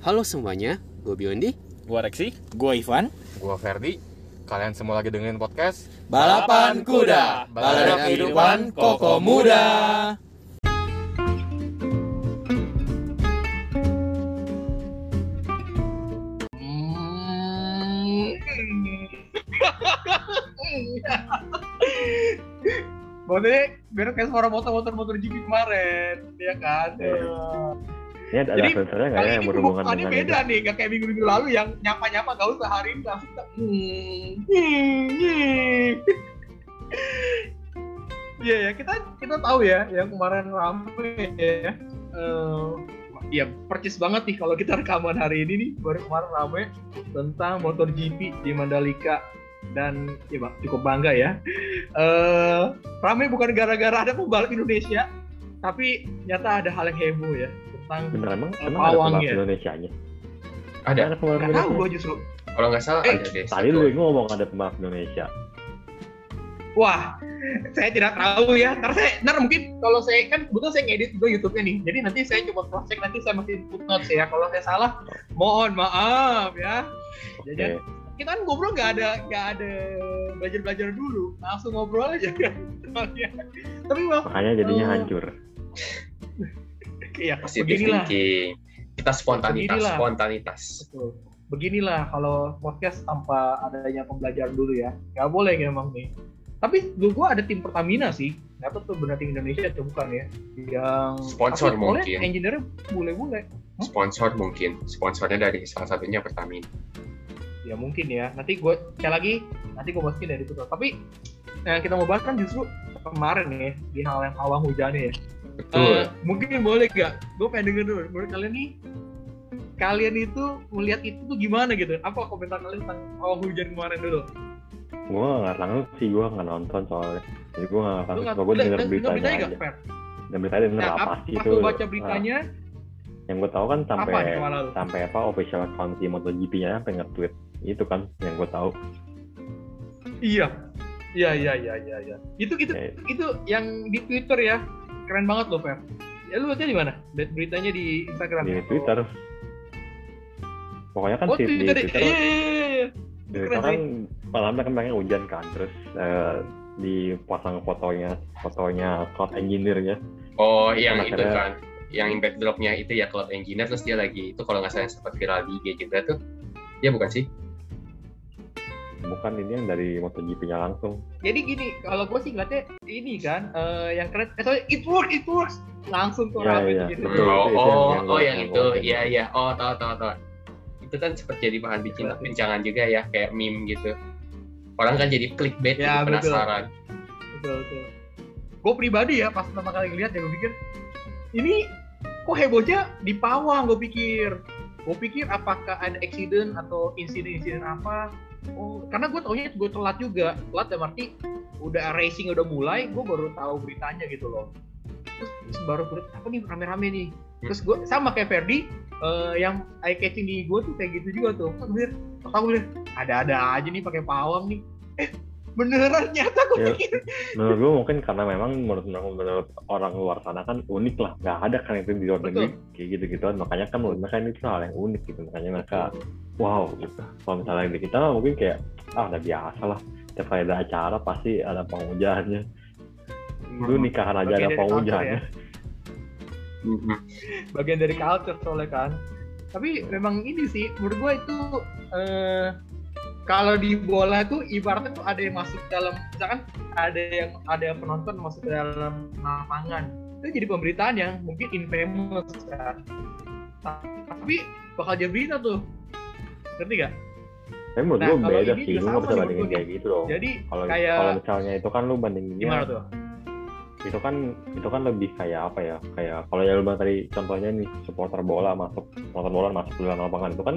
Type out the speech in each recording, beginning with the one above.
Halo semuanya, gue Biondi. Gua Reksi. Gua Ivan. Gua Ferdi. Kalian semua lagi dengerin podcast Balapan Kuda. Balada kehidupan Koko Muda. Maksudnya biar kayak suara motor-motor motor GP kemarin, ya kan? Ini ada Jadi, sensornya nggak Kali ya yang berhubungan dengan beda itu? nih, gak kayak minggu-minggu lalu yang nyapa-nyapa gak usah hari ini langsung hmm, hmm, hmm. Iya ya, kita kita tahu ya yang kemarin rame ya. Eh, ya percis banget nih kalau kita rekaman hari ini nih baru kemarin rame tentang MotoGP di Mandalika dan ya bang cukup bangga ya. Eh rame bukan gara-gara ada pembalap Indonesia, tapi nyata ada hal yang heboh ya tentang Bener emang Eh, emang ada pawang pembalap ya? Indonesia nya? Ada. Ada pembalap tahu gue justru. Kalau nggak salah Eh, ada deh. Tadi lu ngomong ada pembalap Indonesia. Wah, saya tidak tahu ya. Ntar saya, ntar mungkin kalau saya kan kebetulan saya ngedit juga YouTube-nya nih. Jadi nanti saya coba cross check nanti saya masih footnotes ya. Kalau saya salah, mohon maaf ya. Oke. Jadi kita kan ngobrol nggak ada nggak ada belajar belajar dulu, langsung ngobrol aja kan. Tapi Makanya jadinya Oh. hancur. ya Positive beginilah. thinking. Kita spontanitas, Beginilah. spontanitas. Betul. Beginilah kalau podcast tanpa adanya pembelajaran dulu ya. Nggak boleh emang nih. Tapi dulu gua ada tim Pertamina sih. Nggak tahu tuh benar tim Indonesia atau bukan ya. Yang Sponsor mungkin. Engineer-nya bule-bule. Hmm? Sponsor mungkin. Sponsornya dari salah satunya Pertamina. Ya mungkin ya. Nanti gue cek lagi. Nanti gue masukin dari itu. Tapi yang kita mau bahas kan justru kemarin ya di hal yang pawang hujannya ya. Betul. Eh, mungkin boleh gak? Gue pengen denger dulu. Menurut kalian nih, kalian itu melihat itu tuh gimana gitu? Apa komentar kalian tentang pawang hujan kemarin dulu? Gua nggak langsung sih, gua nggak nonton soalnya. Jadi Lu langsung. nggak Gua udah- denger udah beritanya beritanya aja. Fer? Dan beritanya denger Nah, apa sih itu? baca beritanya, Nah, yang gua tahu kan sampai apa sampai apa official account si MotoGP-nya sampai nge-tweet itu kan yang gua tahu. Iya. Iya, iya, iya, iya, iya. Itu gitu, Ya, itu yang di Twitter ya. Keren banget loh, Fer. Ya lu lihatnya di mana? Beritanya di Instagram. di ya? Twitter. Pokoknya kan Oh, si- di Twitter. Twitter Iya, iya, iya, iya. Di Twitter kan malam kan pengen hujan kan terus eh, dipasang fotonya fotonya cloud engineer-nya Oh, yang Sama itu kan. Yang backdropnya itu ya Cloud Engineer terus dia lagi itu kalau nggak salah sempat viral di IG juga tuh. Ya bukan sih? Bukan ini yang dari MotoGP-nya langsung Jadi gini, kalau gue sih ngeliatnya ini kan, eh, yang keren, eh, sorry, it works, it works. Langsung tuh Iya, rame iya, gitu. betul. oh, itu oh, yang- oh yang yang itu. Iya, iya. Oh, tahu tahu tahu. Itu kan sempat jadi bahan bikin bincangan juga ya, kayak meme gitu. Orang kan jadi clickbait Ya, gitu, betul. penasaran. Betul, betul. Gue pribadi ya, pas pertama kali ngeliat ya gue pikir, ini kok hebohnya di pawang gue pikir. Gue pikir apakah ada accident atau insiden-insiden apa. Oh, karena gue taunya gue telat juga. Telat dalam arti udah racing udah mulai, gue baru tahu beritanya gitu loh. Terus, terus baru apa nih rame-rame nih. Terus gue sama kayak Ferdi, eh, yang eye catching di gue tuh kayak gitu juga tuh. Gue tahu gue ada-ada aja nih pakai pawang nih. Eh, beneran nyata gue Ya, pikir. menurut gue mungkin karena memang menurut menurut orang luar sana kan unik lah. Nggak ada kan itu di luar negeri kayak gitu gituan makanya kan menurut mereka ini tuh hal yang unik gitu. Makanya mereka wow gitu. Kalau misalnya di kita mungkin kayak ah udah biasa lah. Setiap kali ada acara pasti ada penghujannya dulu nikahan aja Bagian ada penghujannya ya. bagian dari culture soalnya kan. Tapi memang ini sih menurut gua itu eh, kalau di bola tuh ibaratnya tuh ada yang masuk dalam misalkan ada yang ada yang penonton masuk dalam lapangan. Itu jadi pemberitaan yang mungkin infamous kan? Tapi bakal jadi berita tuh. Ngerti gak? tapi menurut Nah, gue beda sih. Lu sama bisa bandingin kayak gitu dong. Jadi kalau kayak- kalau misalnya itu kan lu bandinginnya gimana tuh? itu kan itu kan lebih kayak apa ya? Kayak kalau yang lu tadi contohnya nih supporter bola masuk supporter bola masuk ke dalam lapangan. Itu kan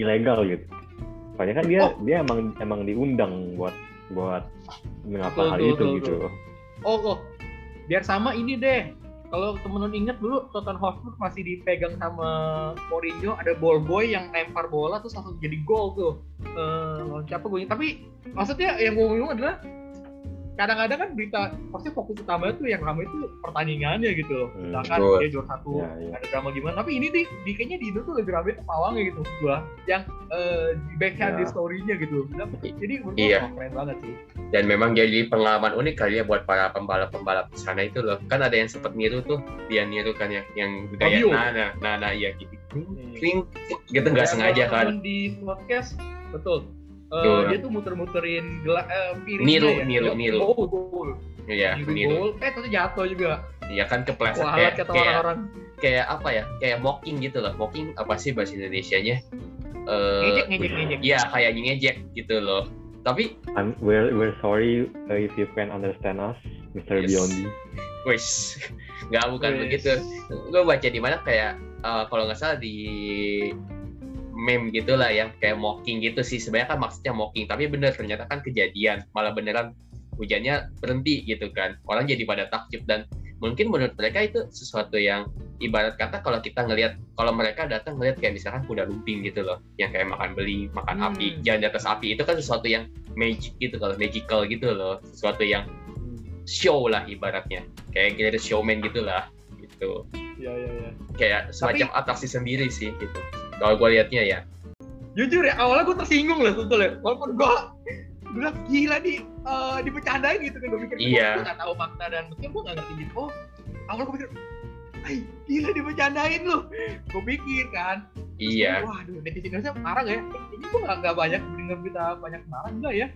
ilegal gitu soalnya kan dia Oh. dia emang emang diundang buat buat mengapa hal itu betul, gitu Oh, oh, biar sama ini deh. Kalau temen-temen inget dulu Tottenham Hotspur masih dipegang sama Mourinho, ada ball boy yang lempar bola terus langsung jadi gol tuh. Eh, siapa gue? Tapi maksudnya yang gue ngomong adalah kadang-kadang kan berita pasti fokus utama itu yang ramai itu pertandingannya gitu loh. Hmm, Misalkan betul. dia juara satu, Iya, iya. ada drama gimana. Tapi ini di, di kayaknya di Indo tuh lebih ramai tuh pawangnya gitu gua. Yang eh, di backhand Iya. di story-nya gitu. Jadi menurut Iya. keren banget sih. dan memang jadi pengalaman unik kali ya buat para pembalap-pembalap di sana itu loh kan ada yang sempat niru tuh dia niru kan ya yang gaya Fabio. nana nana iya gitu Hmm. kling gitu nggak Ya, sengaja kan Di podcast betul. Betul. dia tuh muter-muterin gela, eh, piringnya Niru, ya. niru, niru. Iya Niru niru bowl. Eh ternyata jatuh juga. iya kan kepleset Wah, kayak kata kayak orang-orang. kayak apa ya kayak mocking gitu loh mocking apa sih bahasa Indonesia nya eh Ngejek, ngejek, ngejek. iya kayak ngejek gitu loh tapi I'm, we're we're sorry uh, if you can understand us, Mr. Yes. Biondi. wis nggak bukan Wes. begitu gue baca di mana kayak eh, kalau nggak salah di meme gitulah ya kayak mocking gitu sih. Sebenarnya kan maksudnya mocking tapi bener ternyata kan kejadian. Malah beneran hujannya berhenti gitu kan. Orang jadi pada takjub dan mungkin menurut mereka itu sesuatu yang ibarat kata kalau kita ngelihat kalau mereka datang ngelihat kayak misalkan kuda lumping gitu loh yang kayak makan beli makan Hmm. api jalan di atas api itu kan sesuatu yang magic gitu kalau magical gitu loh. Sesuatu yang show lah ibaratnya. Kayak kita showman gitulah gitu. Iya, iya, iya. kayak semacam atraksi sendiri sih gitu kalau gue liatnya ya. Jujur ya awalnya gue tersinggung lah sebetulnya. Walaupun gue bilang gila di eh dipecandain gitu kan. Gue pikir Iya. gue gak tahu makna dan mungkin gue gak ngerti gitu oh awalnya gue pikir Ay, gila dipecandain lu gue pikir kan. Terus iya. gua, waduh netizen Indonesia marah gak ya? Ini gue gak, gak banyak dengar berita banyak marah enggak ya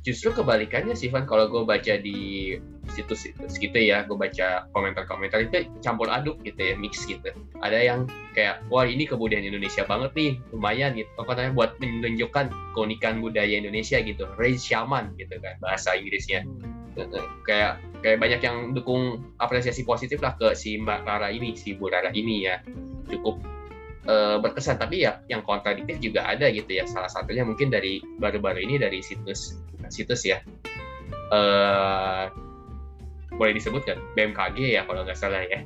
justru kebalikannya sih Van kalau gue baca di situs-situs gitu ya gue baca komentar-komentar itu campur aduk gitu ya mix gitu. Ada yang kayak wah ini kebudayaan Indonesia banget nih lumayan gitu. Apa namanya buat menunjukkan keunikan budaya Indonesia gitu raise shaman gitu kan bahasa Inggrisnya. Kayak kayak banyak yang dukung apresiasi positif lah ke si Mbak Rara ini si Bu Rara ini ya. Cukup eh, berkesan tapi ya yang kontradiktif juga ada gitu ya. Salah satunya mungkin dari baru-baru ini dari situs situs ya. Eh boleh disebut kan BMKG ya kalau nggak salah ya.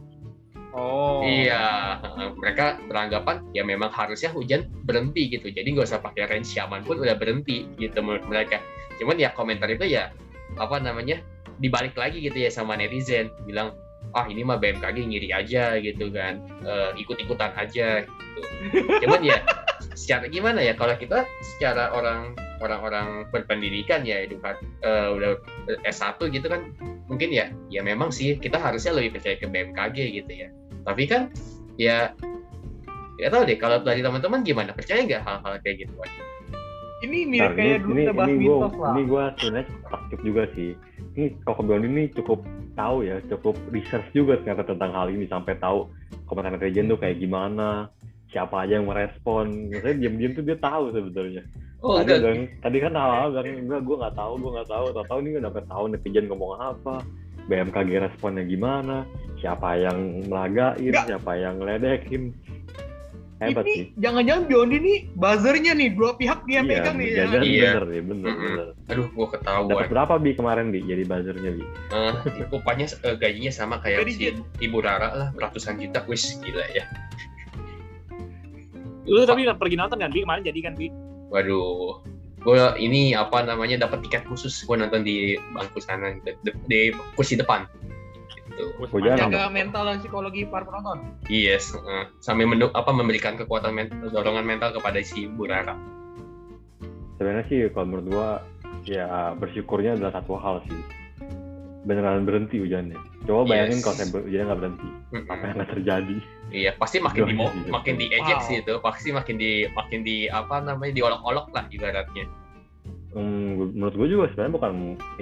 Oh. Iya, mereka beranggapan ya memang harusnya hujan berhenti gitu. Jadi nggak usah pakai rain shaman pun udah berhenti gitu menurut mereka. Cuman ya komentar itu ya apa namanya dibalik lagi gitu ya sama netizen. Bilang ah ini mah BMKG ngiri aja gitu kan. Eh, ikut-ikutan aja gitu. Cuman ya secara gimana ya? Kalau kita secara orang orang-orang berpendidikan ya edukat eh, udah S1 gitu kan mungkin ya ya memang sih kita harusnya lebih percaya ke BMKG gitu ya. Tapi kan ya ya tahu deh kalau dari teman-teman gimana? Percaya nggak hal-hal kayak gitu? Wan? ini Nah, mirip kayak dulu kita bahas ini mitos lah. ini gue sebenarnya cukup aktif juga sih. Ini Koko Biondi ini cukup tahu ya, cukup research juga ternyata tentang hal ini sampai tahu komentar netizen tuh kayak gimana, siapa aja yang merespon. Maksudnya diam-diam tuh dia tahu sebetulnya. oh tadi, enggak bang, tadi kan awal bang, enggak gue nggak tahu, gue nggak tahu. Tahu-tahu ini udah sampai tahu netizen ngomong apa, BMKG responnya gimana, siapa yang melagain, Enggak. siapa yang ngeledekin. Hebat sih. ini jangan-jangan Biondi nih buzzernya nih dua pihak dia Iya, pegang nih ya bener, Iya. bener nih, bener, Mm-mm. bener. aduh gua Dapat ketahuan berapa bi kemarin bi jadi buzzernya bi? Eh, upahnya eh, gajinya sama kayak si Ibu Rara lah ratusan juta wis gila ya Lu tapi pergi nonton kan, Bi? Kemarin jadi kan, Bi? waduh gua ini apa namanya dapat tiket khusus gua nonton di bangku sana di, di, di kursi depan gitu jaga mental dan psikologi para penonton Yes, eh, sambil menduk apa memberikan kekuatan men- dorongan mental kepada si Bu Rara. Sebenarnya sih kalau menurut gua ya bersyukurnya adalah satu hal sih. Beneran berhenti hujannya. Coba bayangin Yes. kalau saya ber- hujannya nggak berhenti, Mm-mm. apa yang nggak terjadi? Iya, pasti makin di iya. makin diejek Wow. sih itu, pasti makin di makin di apa namanya diolok-olok lah ibaratnya. Hmm, menurut gua juga sebenarnya bukan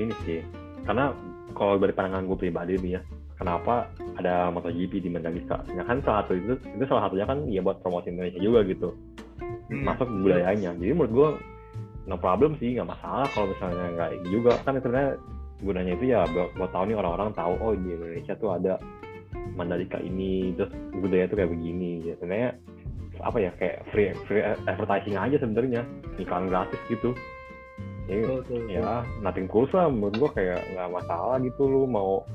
ini sih, karena kalau dari pandangan gue pribadi nih ya, kenapa ada MotoGP di Mandalika? Ya kan salah satu itu, itu salah satunya kan ya buat promosi Indonesia juga gitu. Hmm. masuk budayanya. Jadi menurut gua no problem sih, nggak masalah kalau misalnya nggak ini juga. Kan sebenarnya gunanya itu ya buat, buat tahu nih orang-orang tahu oh di Indonesia tuh ada Mandalika ini, terus budaya tuh kayak begini. Ya, sebenarnya apa ya kayak free free advertising aja sebenarnya iklan gratis gitu. Jadi ya nothing cool lah menurut gua kayak nggak masalah gitu lu mau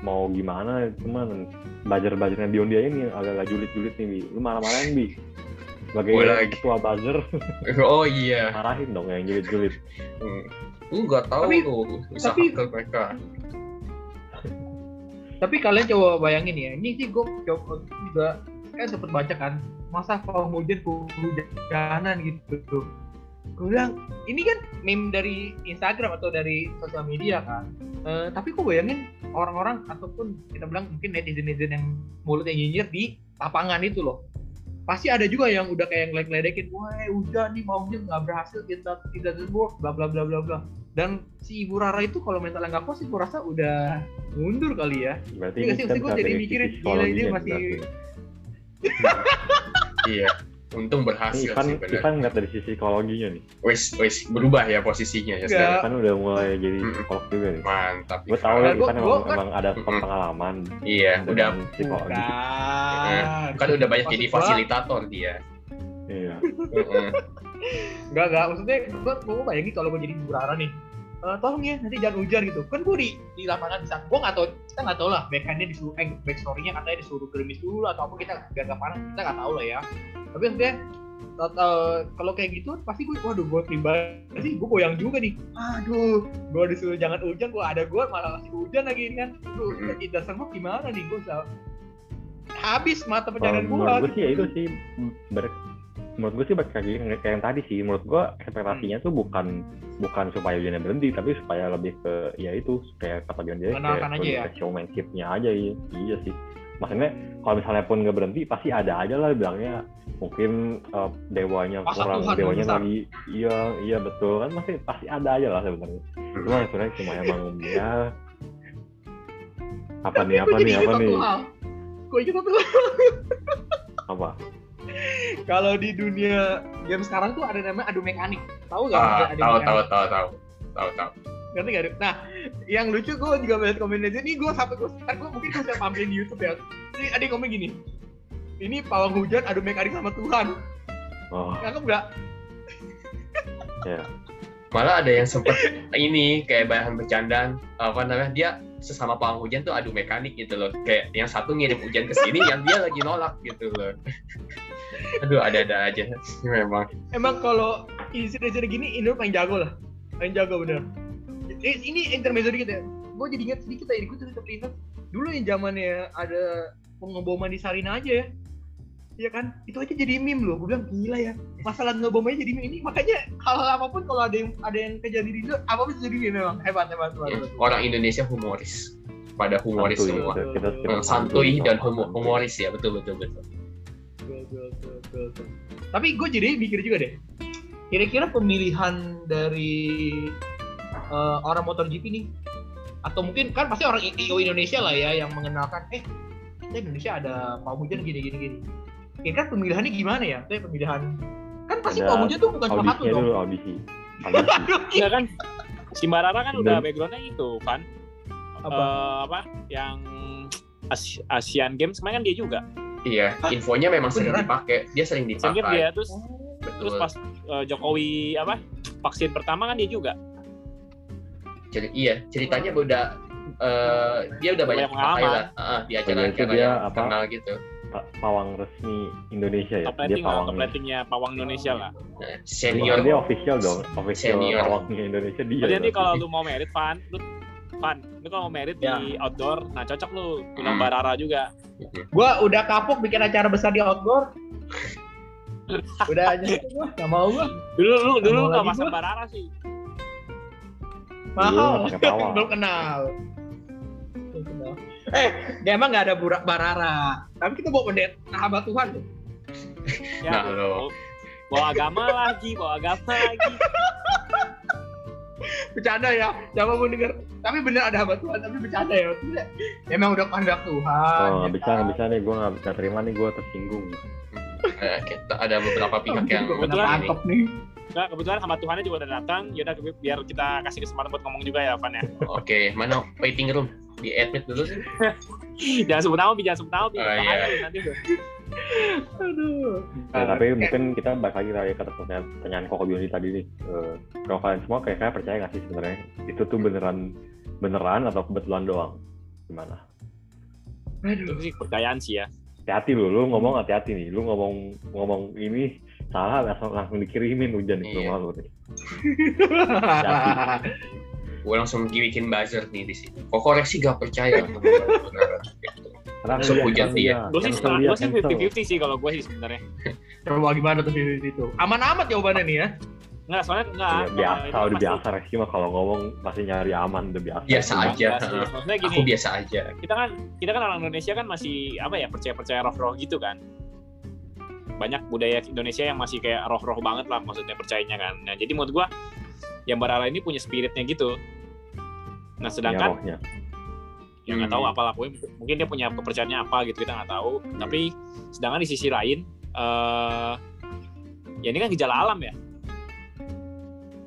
mau gimana cuman buzzer-buzzernya Beyond dia ini agak-agak julid-julid nih Bi. lu marah-marahin Bi sebagai ketua buzzer Oh iya. marahin dong yang julid-julid Hmm. Lu nggak tahu Tapi- tuh usaha tapi- mereka. Tapi kalian coba bayangin ya, ini sih gue coba juga kan sempet baca kan, masa pawang hujan kehujanan gitu. Gue bilang, ini kan meme dari Instagram atau dari sosial media kan. Eh, tapi kok bayangin orang-orang ataupun kita bilang mungkin netizen-netizen yang mulutnya nyinyir di lapangan itu loh. Pasti ada juga yang udah kayak ngelek-ngeledekin, wah udah nih maunya nggak berhasil, kita tidak work, bla bla bla bla bla. Dan si Ibu Rara itu kalau mentalnya nggak kuat sih, gue rasa udah mundur kali ya. Berarti Iya ini sih, bisa jadi mikirin, gila, dia psikologinya masih-. Iya. Untung berhasil Ivan, sih benar. Ivan nggak dari sisi psikologinya nih. Wes wes berubah ya posisinya ya sekarang. Kan udah mulai jadi psikolog juga nih. Mantap. Gue Ivan. tahu ya Gua- Ivan emang, kan- emang ada Mm-mm. pengalaman Iya, udah psikologi. Bukan. kan udah banyak jadi gua- fasilitator dia. Iya. Heeh. Enggak, enggak. Maksudnya gue gue bayangin kalau gue jadi Ibu Rara nih. Eh, tolong ya nanti jangan hujan gitu. Kan gue di di lapangan bisa. Gue nggak tahu kita nggak tahu lah backhandnya disuruh eh back story-nya katanya disuruh gerimis dulu atau apa kita biar nggak panas kita nggak tahu lah ya. Tapi maksudnya eh, kalau kayak gitu pasti gue waduh gue pribadi sih gue goyang juga nih. Aduh gue disuruh jangan hujan gue ada gue malah masih hujan lagi ini kan. Aduh, Mm-mm. tidak semua gimana nih gue bisa habis mata pencarian gue gue sih ya itu sih ber- menurut gue sih balik lagi kayak yang tadi sih menurut gue ekspektasinya tuh bukan bukan supaya hujannya berhenti tapi supaya lebih ke ya itu kayak kata dia Mengenalkan kayak aja ya? showmanshipnya aja iya, iya sih. Maksudnya kalau misalnya pun nggak berhenti pasti ada aja lah bilangnya. Mungkin eh, dewanya Masa kurang Tuhan dewanya besar. lagi iya iya betul. Kan pasti pasti ada aja lah sebenarnya. Cuma sebenarnya cuma emang ya apa nih apa nih jadi apa nih? satu hal. Apa kalau di dunia game sekarang tuh ada namanya adu mekanik. Tahu nggak? Ada tahu tahu tahu tahu. Tahu tahu. ngerti nggak Duk? nah yang lucu gue juga melihat komen aja. Nih gue sampai gue ntar gue mungkin gue bisa tampilin di YouTube ya. Ini ada yang komen gini ini pawang hujan adu mekanik sama Tuhan. Oh. Nggak nggak? Ya. Malah ada yang sempet ini kayak bahan bercandaan apa namanya dia sesama pawang hujan tuh adu mekanik gitu loh. Kayak yang satu ngirim hujan ke sini, yang dia lagi nolak gitu loh. Aduh ada-ada aja memang. emang kalau insiden-insiden gini Indo paling jago lah paling jago bener ini, ini intermezzo dikit ya gue jadi ingat sedikit ya gue tuh ingat dulu yang zamannya ada pengeboman di Sarina aja ya Iya kan, itu aja jadi meme loh. Gue bilang gila ya. Masalah ngebom aja jadi meme ini. Makanya hal apa pun kalau ada yang ada yang kejadian di Indo, apa pun bisa jadi meme memang. Hebat, hebat, hebat. Ya, hebat. Orang Indonesia humoris. Pada humoris santuy, semua. kita, kita, kita Santuy dan humo- santuy. humoris ya, betul betul betul. Betul, betul, betul, betul. Tapi gue jadi mikir juga deh. Kira-kira pemilihan dari eh, orang MotoGP nih atau mungkin kan pasti orang IO Indonesia lah ya yang mengenalkan eh kita Indonesia ada Pak Hujan gini gini gini. Kira-kira pemilihannya gimana ya? Kayak pemilihan kan pasti Hujan tuh bukan cuma satu dong. dulu audisi audisi Iya kan si Marara kan udah backgroundnya itu kan Apa? Eh, apa yang As- Asian Games kemarin kan dia juga Iya, infonya memang sering dipakai. Dia sering dipakai. dia terus terus Betul. pas eh, Jokowi apa vaksin pertama kan dia juga Jadi iya, ceritanya udah eh, dia udah banyak Banyak pakai lah Heeh, di acara-acara itu dia yang apa? terkenal gitu. Pa- pawang resmi Indonesia ya top dia pawang top ratingnya pawang Indonesia lah senior dia official dong official Senior. pawangnya Indonesia dia nanti berarti. kalau lu mau merit Van lu Van lu kalau mau merit Ya. di outdoor nah cocok lu undang Hmm. Barara juga Gua udah kapok bikin acara besar di outdoor. udah aja gua, gak mau gua. dulu lu dulu masang gua. Barara sih Mahal. Belum kenal. Eh, dia emang nggak ada burak barara. Tapi kita bawa pendeta sahabat Tuhan. tuh. ya Nah, lo. bawa agama lagi bawa agama lagi Bercanda ya, jangan mau denger. Tapi bener ada sahabat Tuhan, tapi bercanda ya. Maksudnya, Emang udah kehendak Tuhan. oh ya bisa kan? nggak bisa nih gue nggak bisa terima nih gue tersinggung Eh, kita ada beberapa pihak yang Kebetulan nih. Nggak, kebetulan sama Tuhannya juga udah datang yaudah biar kita kasih kesempatan buat ngomong juga ya Van ya Oke, mana waiting room? Di admit dulu. jangan sebut nama Bi, jangan sebut nama Bi. Oh, iya. nanti. Aduh. Ya, tapi mungkin kita balik lagi tadi ke pertanyaan, pertanyaan Koko Bioni tadi nih. Eh, kalau kalian semua kayak kayak percaya nggak sih sebenarnya itu tuh beneran beneran atau kebetulan doang? Gimana? Aduh. itu sih kepercayaan sih ya hati-hati lu, lu ngomong hati-hati nih, lu ngomong ngomong ini salah langsung langsung dikirimin hujan di Iya. rumah lu nih. gue langsung bikin buzzer nih di sini kok koreksi gak percaya Langsung dia- hujan dia- sih ya. Gue sih setengah, dia, gue sih cancel. 50-50 sih kalau gue sih sebenarnya. Coba gimana tuh di situ? Aman amat jawabannya nih ya. Nggak, soalnya nggak. Ya, biasa, itu udah pasti- biasa Reski mah kalau ngomong pasti nyari aman, udah biasa. Biasa nggak aja. Maksudnya gini, aku biasa aja kita kan kita kan orang Indonesia kan masih apa ya percaya percaya roh-roh gitu kan banyak budaya Indonesia yang masih kayak roh-roh banget lah maksudnya percayanya kan nah jadi menurut gua yang Barara ini punya spiritnya gitu nah Ya, sedangkan rohnya. ya nggak Hmm. tahu apalah pokoknya mungkin dia punya kepercayaannya apa gitu kita nggak tahu tapi sedangkan di sisi lain eh ya ini kan gejala alam ya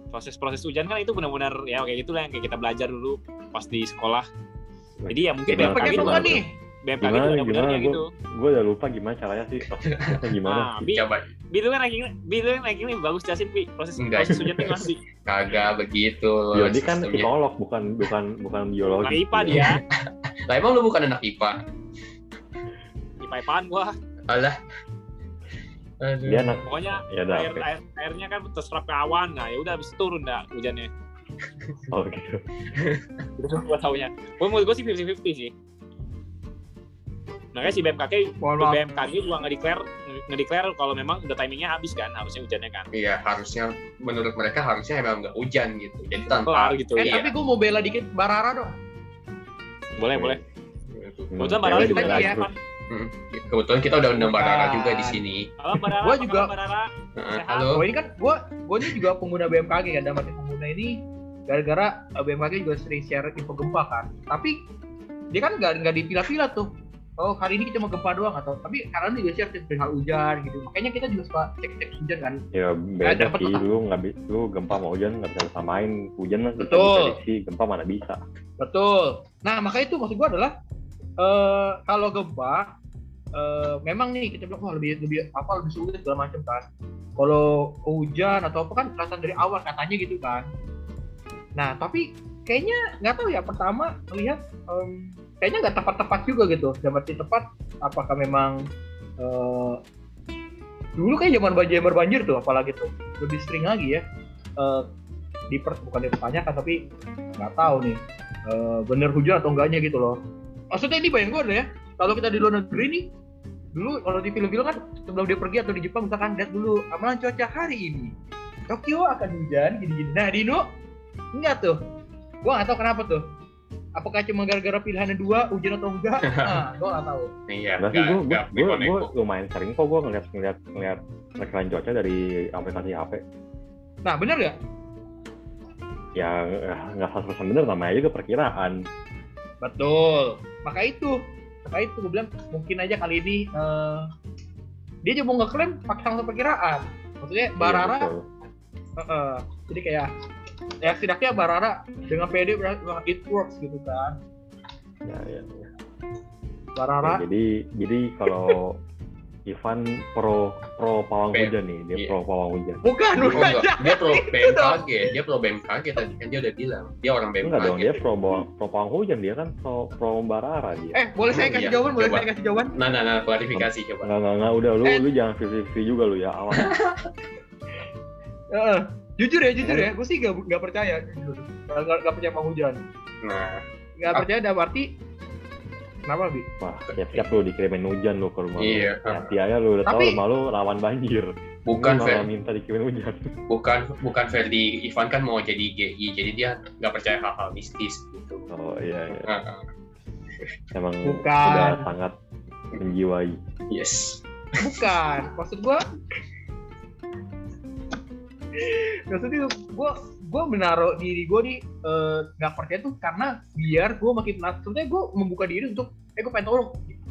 proses-proses hujan kan itu benar-benar ya kayak gitulah yang kayak kita belajar dulu pas di sekolah jadi ya mungkin BMKG Pakai apa nih? BMKG Gimana, gimana, benernya gua- gitu Gue udah lupa gimana caranya sih, prosesnya gimana. Nah, Bi, coba Bi lu kan lagi Bi lu kan lagi ini bagus jelasin Bi proses Enggak. proses hujan gimana Bi? kagak begitu Ya, dia kan psikolog, bukan bukan bukan biologi. Nah, IPA dia, lah emang lu bukan anak IPA IPA IPAan gua. alah Aduh. Dia anak, Pokoknya ya udah, air, oke. air, airnya kan terserap ke awan. Nah, ya udah habis itu turun dah hujannya. Oh gitu. Itu gua taunya. Gua menurut gua sih 50-50 sih. Makanya si BMKG. BMKG juga nge-declare, nge-declare kalau memang udah timingnya habis kan, harusnya hujannya kan. Iya harusnya menurut mereka harusnya emang nggak hujan gitu jadi tanpa Kelar gitu. Eh, Iya. tapi gue mau bela dikit Barara dong. Boleh, boleh. Kebetulan Hmm, Barara juga ada ya. Hmm. kebetulan kita udah undang Bukan. Barara juga di sini Halo Barara, Gua juga- Barara? Sehat. halo Oh ini kan gue gue ini juga pengguna BMKG kan, dalam arti pengguna ini gara-gara eh, BMKG juga sering share info gempa kan. Tapi dia kan nggak nggak dipilah-pilah tuh. Oh hari ini kita mau gempa doang atau tapi karena juga share perihal hujan gitu. Makanya kita juga suka cek-cek hujan kan. Ya beda sih, lu nggak bisa, lu gempa sama hujan nggak bisa samain. Hujan kan bisa Betul. diprediksi, gempa mana bisa. Betul. Nah makanya itu maksud gue adalah eh kalau gempa eh memang nih kita bilang wah lebih lebih apa lebih sulit segala macam kan. Kalau hujan atau apa kan kelihatan dari awal katanya gitu kan. Nah tapi kayaknya nggak tahu ya pertama melihat em, kayaknya nggak tepat-tepat juga gitu. Dalam tepat apakah memang eh dulu kayak zaman banjir banjir tuh apalagi tuh lebih sering lagi ya eh diper bukan dipertanyakan tapi nggak tahu nih eh, bener hujan atau enggaknya gitu loh. Maksudnya ini bayang gue ya, kalau kita di luar negeri nih, dulu kalau di film-film kan sebelum dia pergi atau di Jepang misalkan lihat dulu amalan cuaca hari ini. Tokyo akan hujan gini-gini. Nah di Indo enggak tuh. Gua nggak tahu kenapa tuh. Apakah cuma gara-gara pilihannya dua hujan atau enggak? Nah, gua nggak tahu. iya Nggak sih, nggak gue nggak gue gue lumayan sering kok gue ngeliat ngeliat ngeliat rekaman cuaca dari aplikasi HP. Nah bener nggak? Ya nggak satu persen bener namanya juga perkiraan. Betul. Maka itu, maka itu gue bilang mungkin aja kali ini eh, dia cuma mau ngeklaim pakai langsung perkiraan. Maksudnya Barara Iya, betul. Heeh. jadi kayak ya setidaknya Barara dengan PD berarti wah, it works gitu kan Ya, ya, ya. Barara Ya, jadi jadi kalau Ivan pro pro pawang P- hujan nih, dia iya. pro pawang hujan. bukan Oh, bukan enggak. dia pro BMKG dia pro BMKG tadi kan dia udah bilang dia orang BMKG Enggak dong, dia pro bawang, pro pawang hujan dia kan pro pro Barara dia. eh boleh saya Oh, kasih iya. jawaban boleh Coba. saya kasih jawaban nah nah nah klarifikasi coba Enggak enggak enggak udah lu Eh. lu jangan free juga lu ya awas. Jujur ya jujur ya gue sih gak, gak percaya jujur gak, gak, gak percaya sama hujan nah gak Ah. percaya dalam arti kenapa bi Wah, siap-siap lu dikirimin hujan lu ke rumah Iya. Hati aja lu udah tahu Tapi- rumah lu rawan banjir. bukan lu Fer, minta dikirimin hujan. bukan bukan Ferdi Ivan kan mau jadi GI jadi dia nggak percaya hal-hal mistis gitu Oh iya iya. Nah, Emang Bukan. sudah sangat menjiwai. yes bukan maksud gue maksudnya gue gue menaruh diri gue eh, nggak percaya tuh karena biar gue makin penasaran sebenarnya gue membuka diri untuk eh gue pengen tahu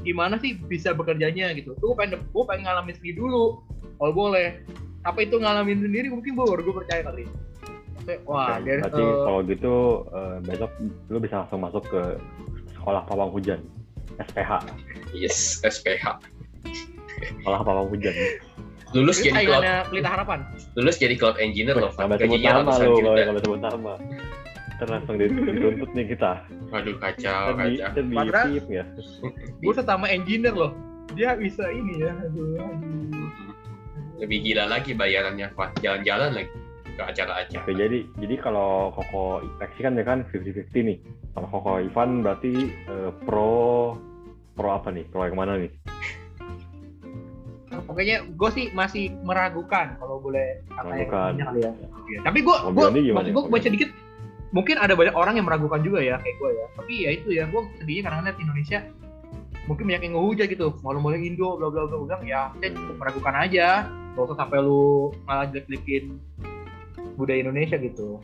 gimana sih bisa bekerjanya? Gitu. Tuh gue pengen gue pengen ngalamin sendiri dulu kalau boleh. Apa itu ngalamin sendiri? Mungkin gue baru gue percaya kali. Wah Oke, dari Berarti eh, kalau gitu eh, besok lu bisa langsung masuk ke sekolah pawang hujan. SPH, yes SPH sekolah pawang hujan. Lulus jadi cloud pelita harapan lulus jadi cloud engineer loh sebut gajinya nama juta kalau nggak sebut nama. Langsung di- dituntut nih kita. aduh kacau di, kacau di Padahal- tip ya. gue sama engineer loh dia bisa ini ya aduh, aduh. lebih gila lagi bayarannya Pak jalan-jalan lagi ke acara-acara Oke, jadi jadi kalau Koko Ipeksi kan dia kan 50-50 nih. Kalau Koko Ivan berarti eh, pro pro apa nih? Pro yang mana nih? Pokoknya gue sih masih meragukan kalau boleh kata yang Meragukan. ininya kali ya. Iya. tapi gue gue maksud nih, gue baca dikit mungkin ada banyak orang yang meragukan juga ya kayak gue ya tapi ya itu ya gue sedihnya karena lihat Indonesia mungkin banyak yang ngehujat gitu malu-malu Indo bla bla bla bilang ya saya cukup meragukan aja gak usah sampai lu malah jelek-jelekin budaya Indonesia gitu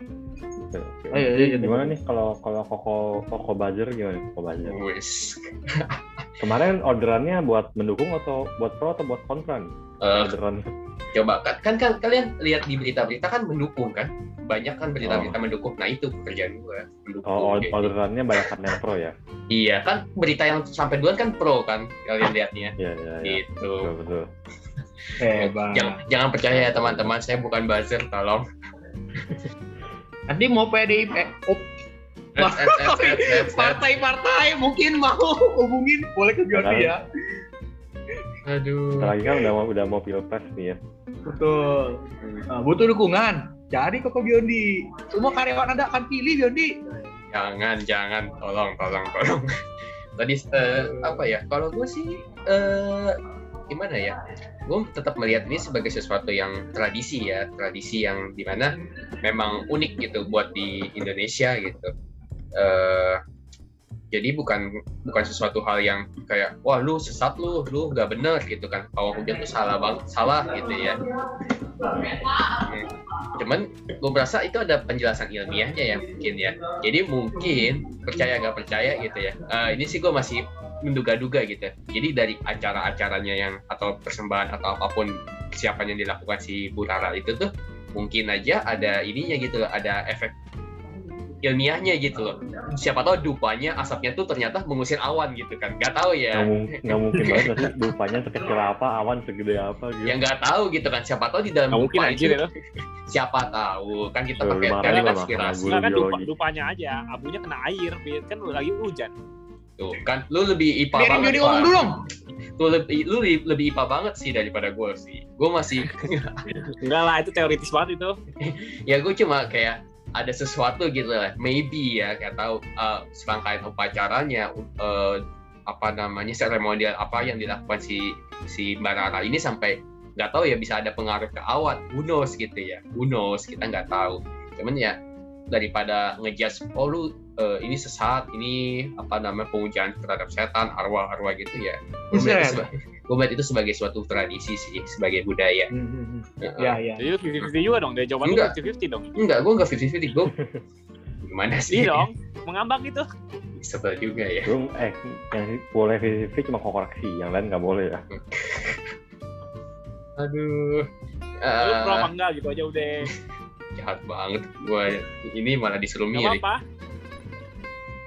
Oke, oke. Oh, iya, iya, iya. gimana nih kalau kalau Koko Koko Buzzer gimana Koko Buzzer? wis Kemarin orderannya buat mendukung atau buat pro atau buat kontra nih? Eh, Orderannya. coba kan, kan kan kalian lihat di berita-berita kan mendukung kan banyak kan berita-berita mendukung nah itu pekerjaan gue mendukung Oh, Kayak orderannya banyak yang pro ya? gitu. iya kan berita yang sampai duluan kan pro kan kalian lihatnya Iya, iya, iya. gitu Betul, betul. hebat jangan jangan percaya ya teman-teman saya bukan buzzer tolong nanti mau PDIP eh, partai-partai mungkin mau hubungin boleh ke Biondi ya. Aduh. Lagi kan udah mau udah mau pilpres nih ya. betul. Nah, butuh dukungan. Cari Koko Biondi semua karyawan anda akan pilih Biondi jangan jangan. Tolong tolong tolong. Tadi eh, apa ya? Kalau gue sih eh, gimana ya? Gue tetap melihat ini sebagai sesuatu yang tradisi ya. Tradisi yang di mana memang unik gitu buat di Indonesia gitu Eh, jadi bukan bukan sesuatu hal yang kayak wah lu sesat lu lu nggak bener gitu kan. Kalau hujan tuh salah banget salah gitu ya. Cuman gue merasa itu ada penjelasan ilmiahnya ya mungkin ya. Jadi mungkin percaya nggak percaya gitu ya. Eh, ini sih gue masih menduga-duga gitu. Jadi dari acara-acaranya yang atau persembahan atau apa pun persiapan yang dilakukan si Bu Rara itu tuh mungkin aja ada ininya gitu ada efek ilmiahnya gitu loh. Siapa tahu dupanya asapnya tuh ternyata mengusir awan gitu kan. Nggak tahu ya. Nggak, nggak mungkin banget lupanya sekecil apa, awan segede apa gitu. ya nggak tahu gitu kan. Siapa tahu di dalam Nggak mungkin dupa anjir itu itu. siapa tahu. Kan kita pakai sama- konspirasi Nah, kan dupa, dupanya aja, abunya kena air, kan lagi hujan. tuh kan lu lebih IPA biarin banget ngomong dulu dong. Lu lebih lu lebih, lebih IPA banget sih daripada gue sih. Gue masih Enggak lah, itu teoritis banget itu. ya gue cuma kayak ada sesuatu gitu lah. Maybe ya kayak tahu uh, serangkaian upacaranya uh, apa namanya seremonial apa yang dilakukan si si Mbak Rara ini sampai nggak tahu ya bisa ada pengaruh ke awan who knows gitu ya. Who knows? Kita nggak tahu. Cuman ya daripada ngejudge oh lu uh, ini sesat ini apa namanya pemujaan terhadap setan arwah-arwah gitu ya Israel. Gue melihat itu sebagai suatu tradisi sih sebagai budaya Hmm. Heeh. ya ya Jadi lu 50-50 juga dong, dari jawaban lu Enggak. 50-50 dong. enggak gue enggak 50-50 gue gimana sih Iya dong, mengambang gitu. sebel juga ya Belum, eh, yang boleh VCV cuma koreksi, yang lain nggak boleh ya. aduh Lu pro Eh, apa enggak gitu aja udah. jahat banget gue ini malah disuruh Gak milih apa-apa.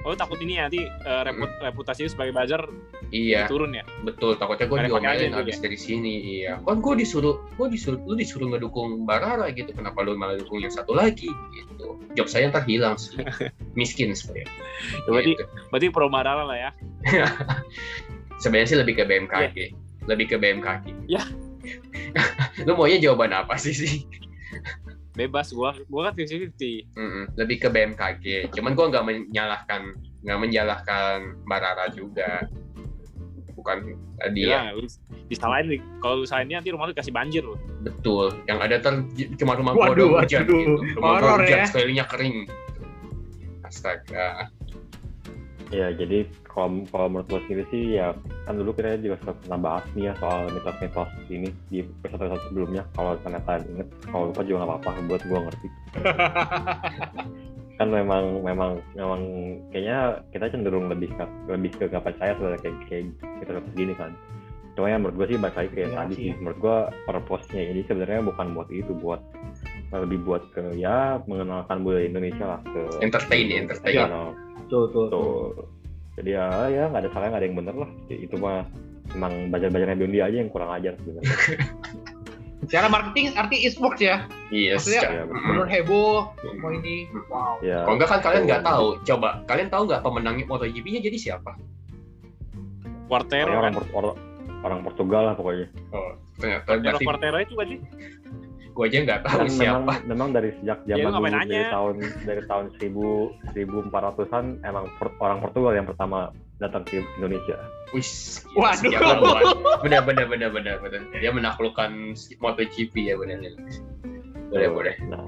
Oh, takut ini ya, nanti eh, reput- reputasi lu sebagai buzzer iya turun ya? betul takutnya gue diomelin aja habis juga. dari sini iya kan gue disuruh gue disuruh lu disuruh ngedukung Barara gitu kenapa lu malah dukung yang satu lagi gitu job saya ntar hilang sih miskin saya Ya, berarti Gitu. berarti pro Marara lah ya. sebenarnya sih lebih ke BMKG lebih ke BMKG Ya. lu maunya jawaban apa sih sih Bebas gua, gua kan 50-50. Mm-mm, lebih ke BMKG. Cuman gua nggak menyalahkan nggak menyalahkan Mbak Rara juga. Bukan tadi ya. Iya, lu disalahin nih. Kalau lu salahin dia nanti rumah lu kasih banjir lu. Betul. Yang ada ter cuma rumah gua doang hujan waduh. gitu. Rumah gua Horor hujan ya. kering. Astaga. Ya, jadi kalau kalau menurut gue sendiri sih ya kan dulu kita juga sempat pernah bahas nih ya soal mitos-mitos ini di episode-episode sebelumnya. Kalau ternyata inget, kalau lupa juga nggak apa-apa buat gue ngerti. kan memang memang memang kayaknya kita cenderung lebih ke lebih ke gak percaya sebenarnya kayak kayak kita gini kan. Cuma yang menurut gue sih balik lagi kayak Iya tadi sih. Menurut gue purpose-nya ini sebenarnya bukan buat itu, buat lebih buat ke ya mengenalkan budaya Indonesia lah ke Entertain, entertain. Iya. Channel tuh tuh tuh Tuh. Jadi ya ya nggak ada salahnya nggak ada yang bener lah. Itu mah emang bajar-bajarnya Dondi aja yang kurang ajar sebenarnya. secara marketing arti e-sports ya Iya, Maksudnya, secara- ya, Mm-mm. benar heboh semua ini wow ya. Kalau enggak kan kalian nggak tahu. Coba kalian tahu nggak pemenang MotoGP-nya jadi siapa? Quartero Orang kan. orang, Portugal lah pokoknya. Oh, ternyata Quartero berarti Quartero itu kan sih gue aja nggak tahu memang, siapa. memang dari sejak zaman dulu nanya? dari tahun dari tahun 1000 1400-an emang per- orang Portugal yang pertama datang ke Indonesia. Wih, Waduh. Benar, benar, benar, benar, benar. Dia menaklukkan MotoGP ya benar. Boleh, boleh. Nah,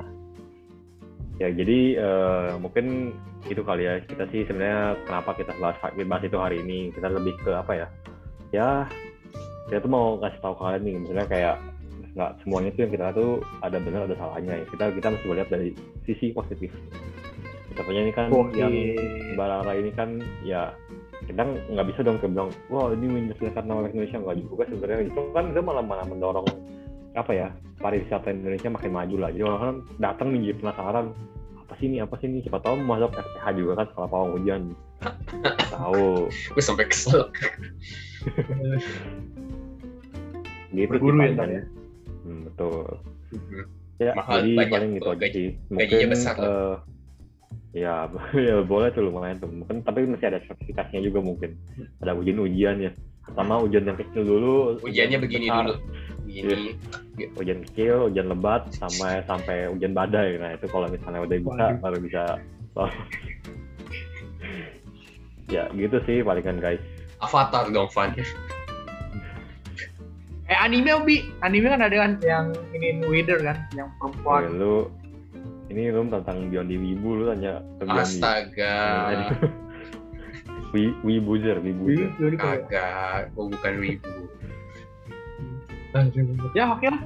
ya jadi eh, mungkin itu kali ya kita sih sebenarnya kenapa kita bahas bahas itu hari ini kita lebih ke apa ya? Ya kita tuh mau ngasih tahu kalian nih misalnya kayak nggak semuanya tuh yang kita tuh ada benar ada salahnya ya. Kita kita mesti melihat dari sisi positif. Kita punya ini kan Oke. yang Barara ini kan ya kita nggak bisa dong kayak bilang wah ini menjelaskan nama Indonesia nggak juga sebenarnya itu kan itu malah malah mendorong apa ya pariwisata Indonesia makin maju lah jadi orang datang nih jadi penasaran apa sih ini apa sih ini siapa tahu mau masuk SPH juga kan sekolah pawang hujan tahu Gue sampai kesel. gitu Berburu ya, sih paling. ya? Hmm, betul Mhm. ya Mahal, jadi banyak paling gitu aja sih gajinya besar lah. eh, ya ya boleh tuh lumayan tuh mungkin tapi masih ada sertifikasinya juga mungkin ada ujian-ujian ya pertama ujian yang kecil dulu Ujiannya begini besar. dulu. Begini. ujian kecil, ujian lebat, sampai sampai ujian badai. Nah itu kalau misalnya udah bisa, Waduh. baru bisa. ya gitu sih palingan guys. Avatar dong, Van. Eh anime Bi, anime kan ada kan yang ini Wither kan, yang Oke, perempuan. lu ini lu tentang Beyond the Wibu lu tanya ke Astaga. Wi Wibuzer, Wibuzer. Kagak, gue bukan wibu. Ya oke lah.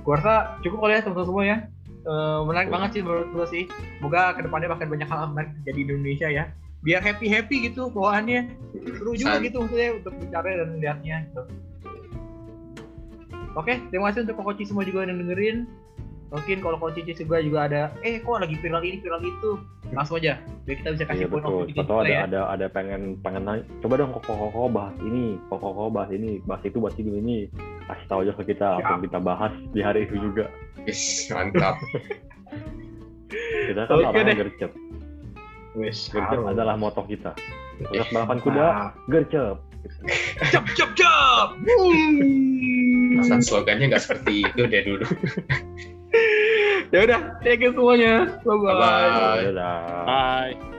Gua rasa cukup kali ya teman-teman semua ya. Eh, menarik banget sih menurut gua sih. Semoga ke depannya bakal banyak hal menarik terjadi di Indonesia ya. Biar happy happy gitu bawaannya. Seru juga San- gitu maksudnya untuk bicara dan melihatnya. Gitu. Oke, terima kasih untuk Kokoci semua juga yang dengerin. Mungkin kalau Kokoci juga juga ada, eh kok lagi viral ini viral itu, langsung aja. Biar kita bisa kasih Iya poin betul. tahu kita ada ya. ada ada pengen pengen nanya, coba dong kok kok kok bahas ini, kok kok kok bahas ini, bahas itu, bahas ini ini. Kasih tahu aja ke kita, langsung kita bahas di hari itu juga. Yes, mantap. Kita kan Oke orang gercep. Wes, Gercep adalah moto kita. Untuk balapan kuda, gercep. Cep cep cep. Hmm. Masa slogannya nggak seperti itu deh dulu. Ya udah, thank you semuanya. Bye bye. Bye-bye. Dadah. bye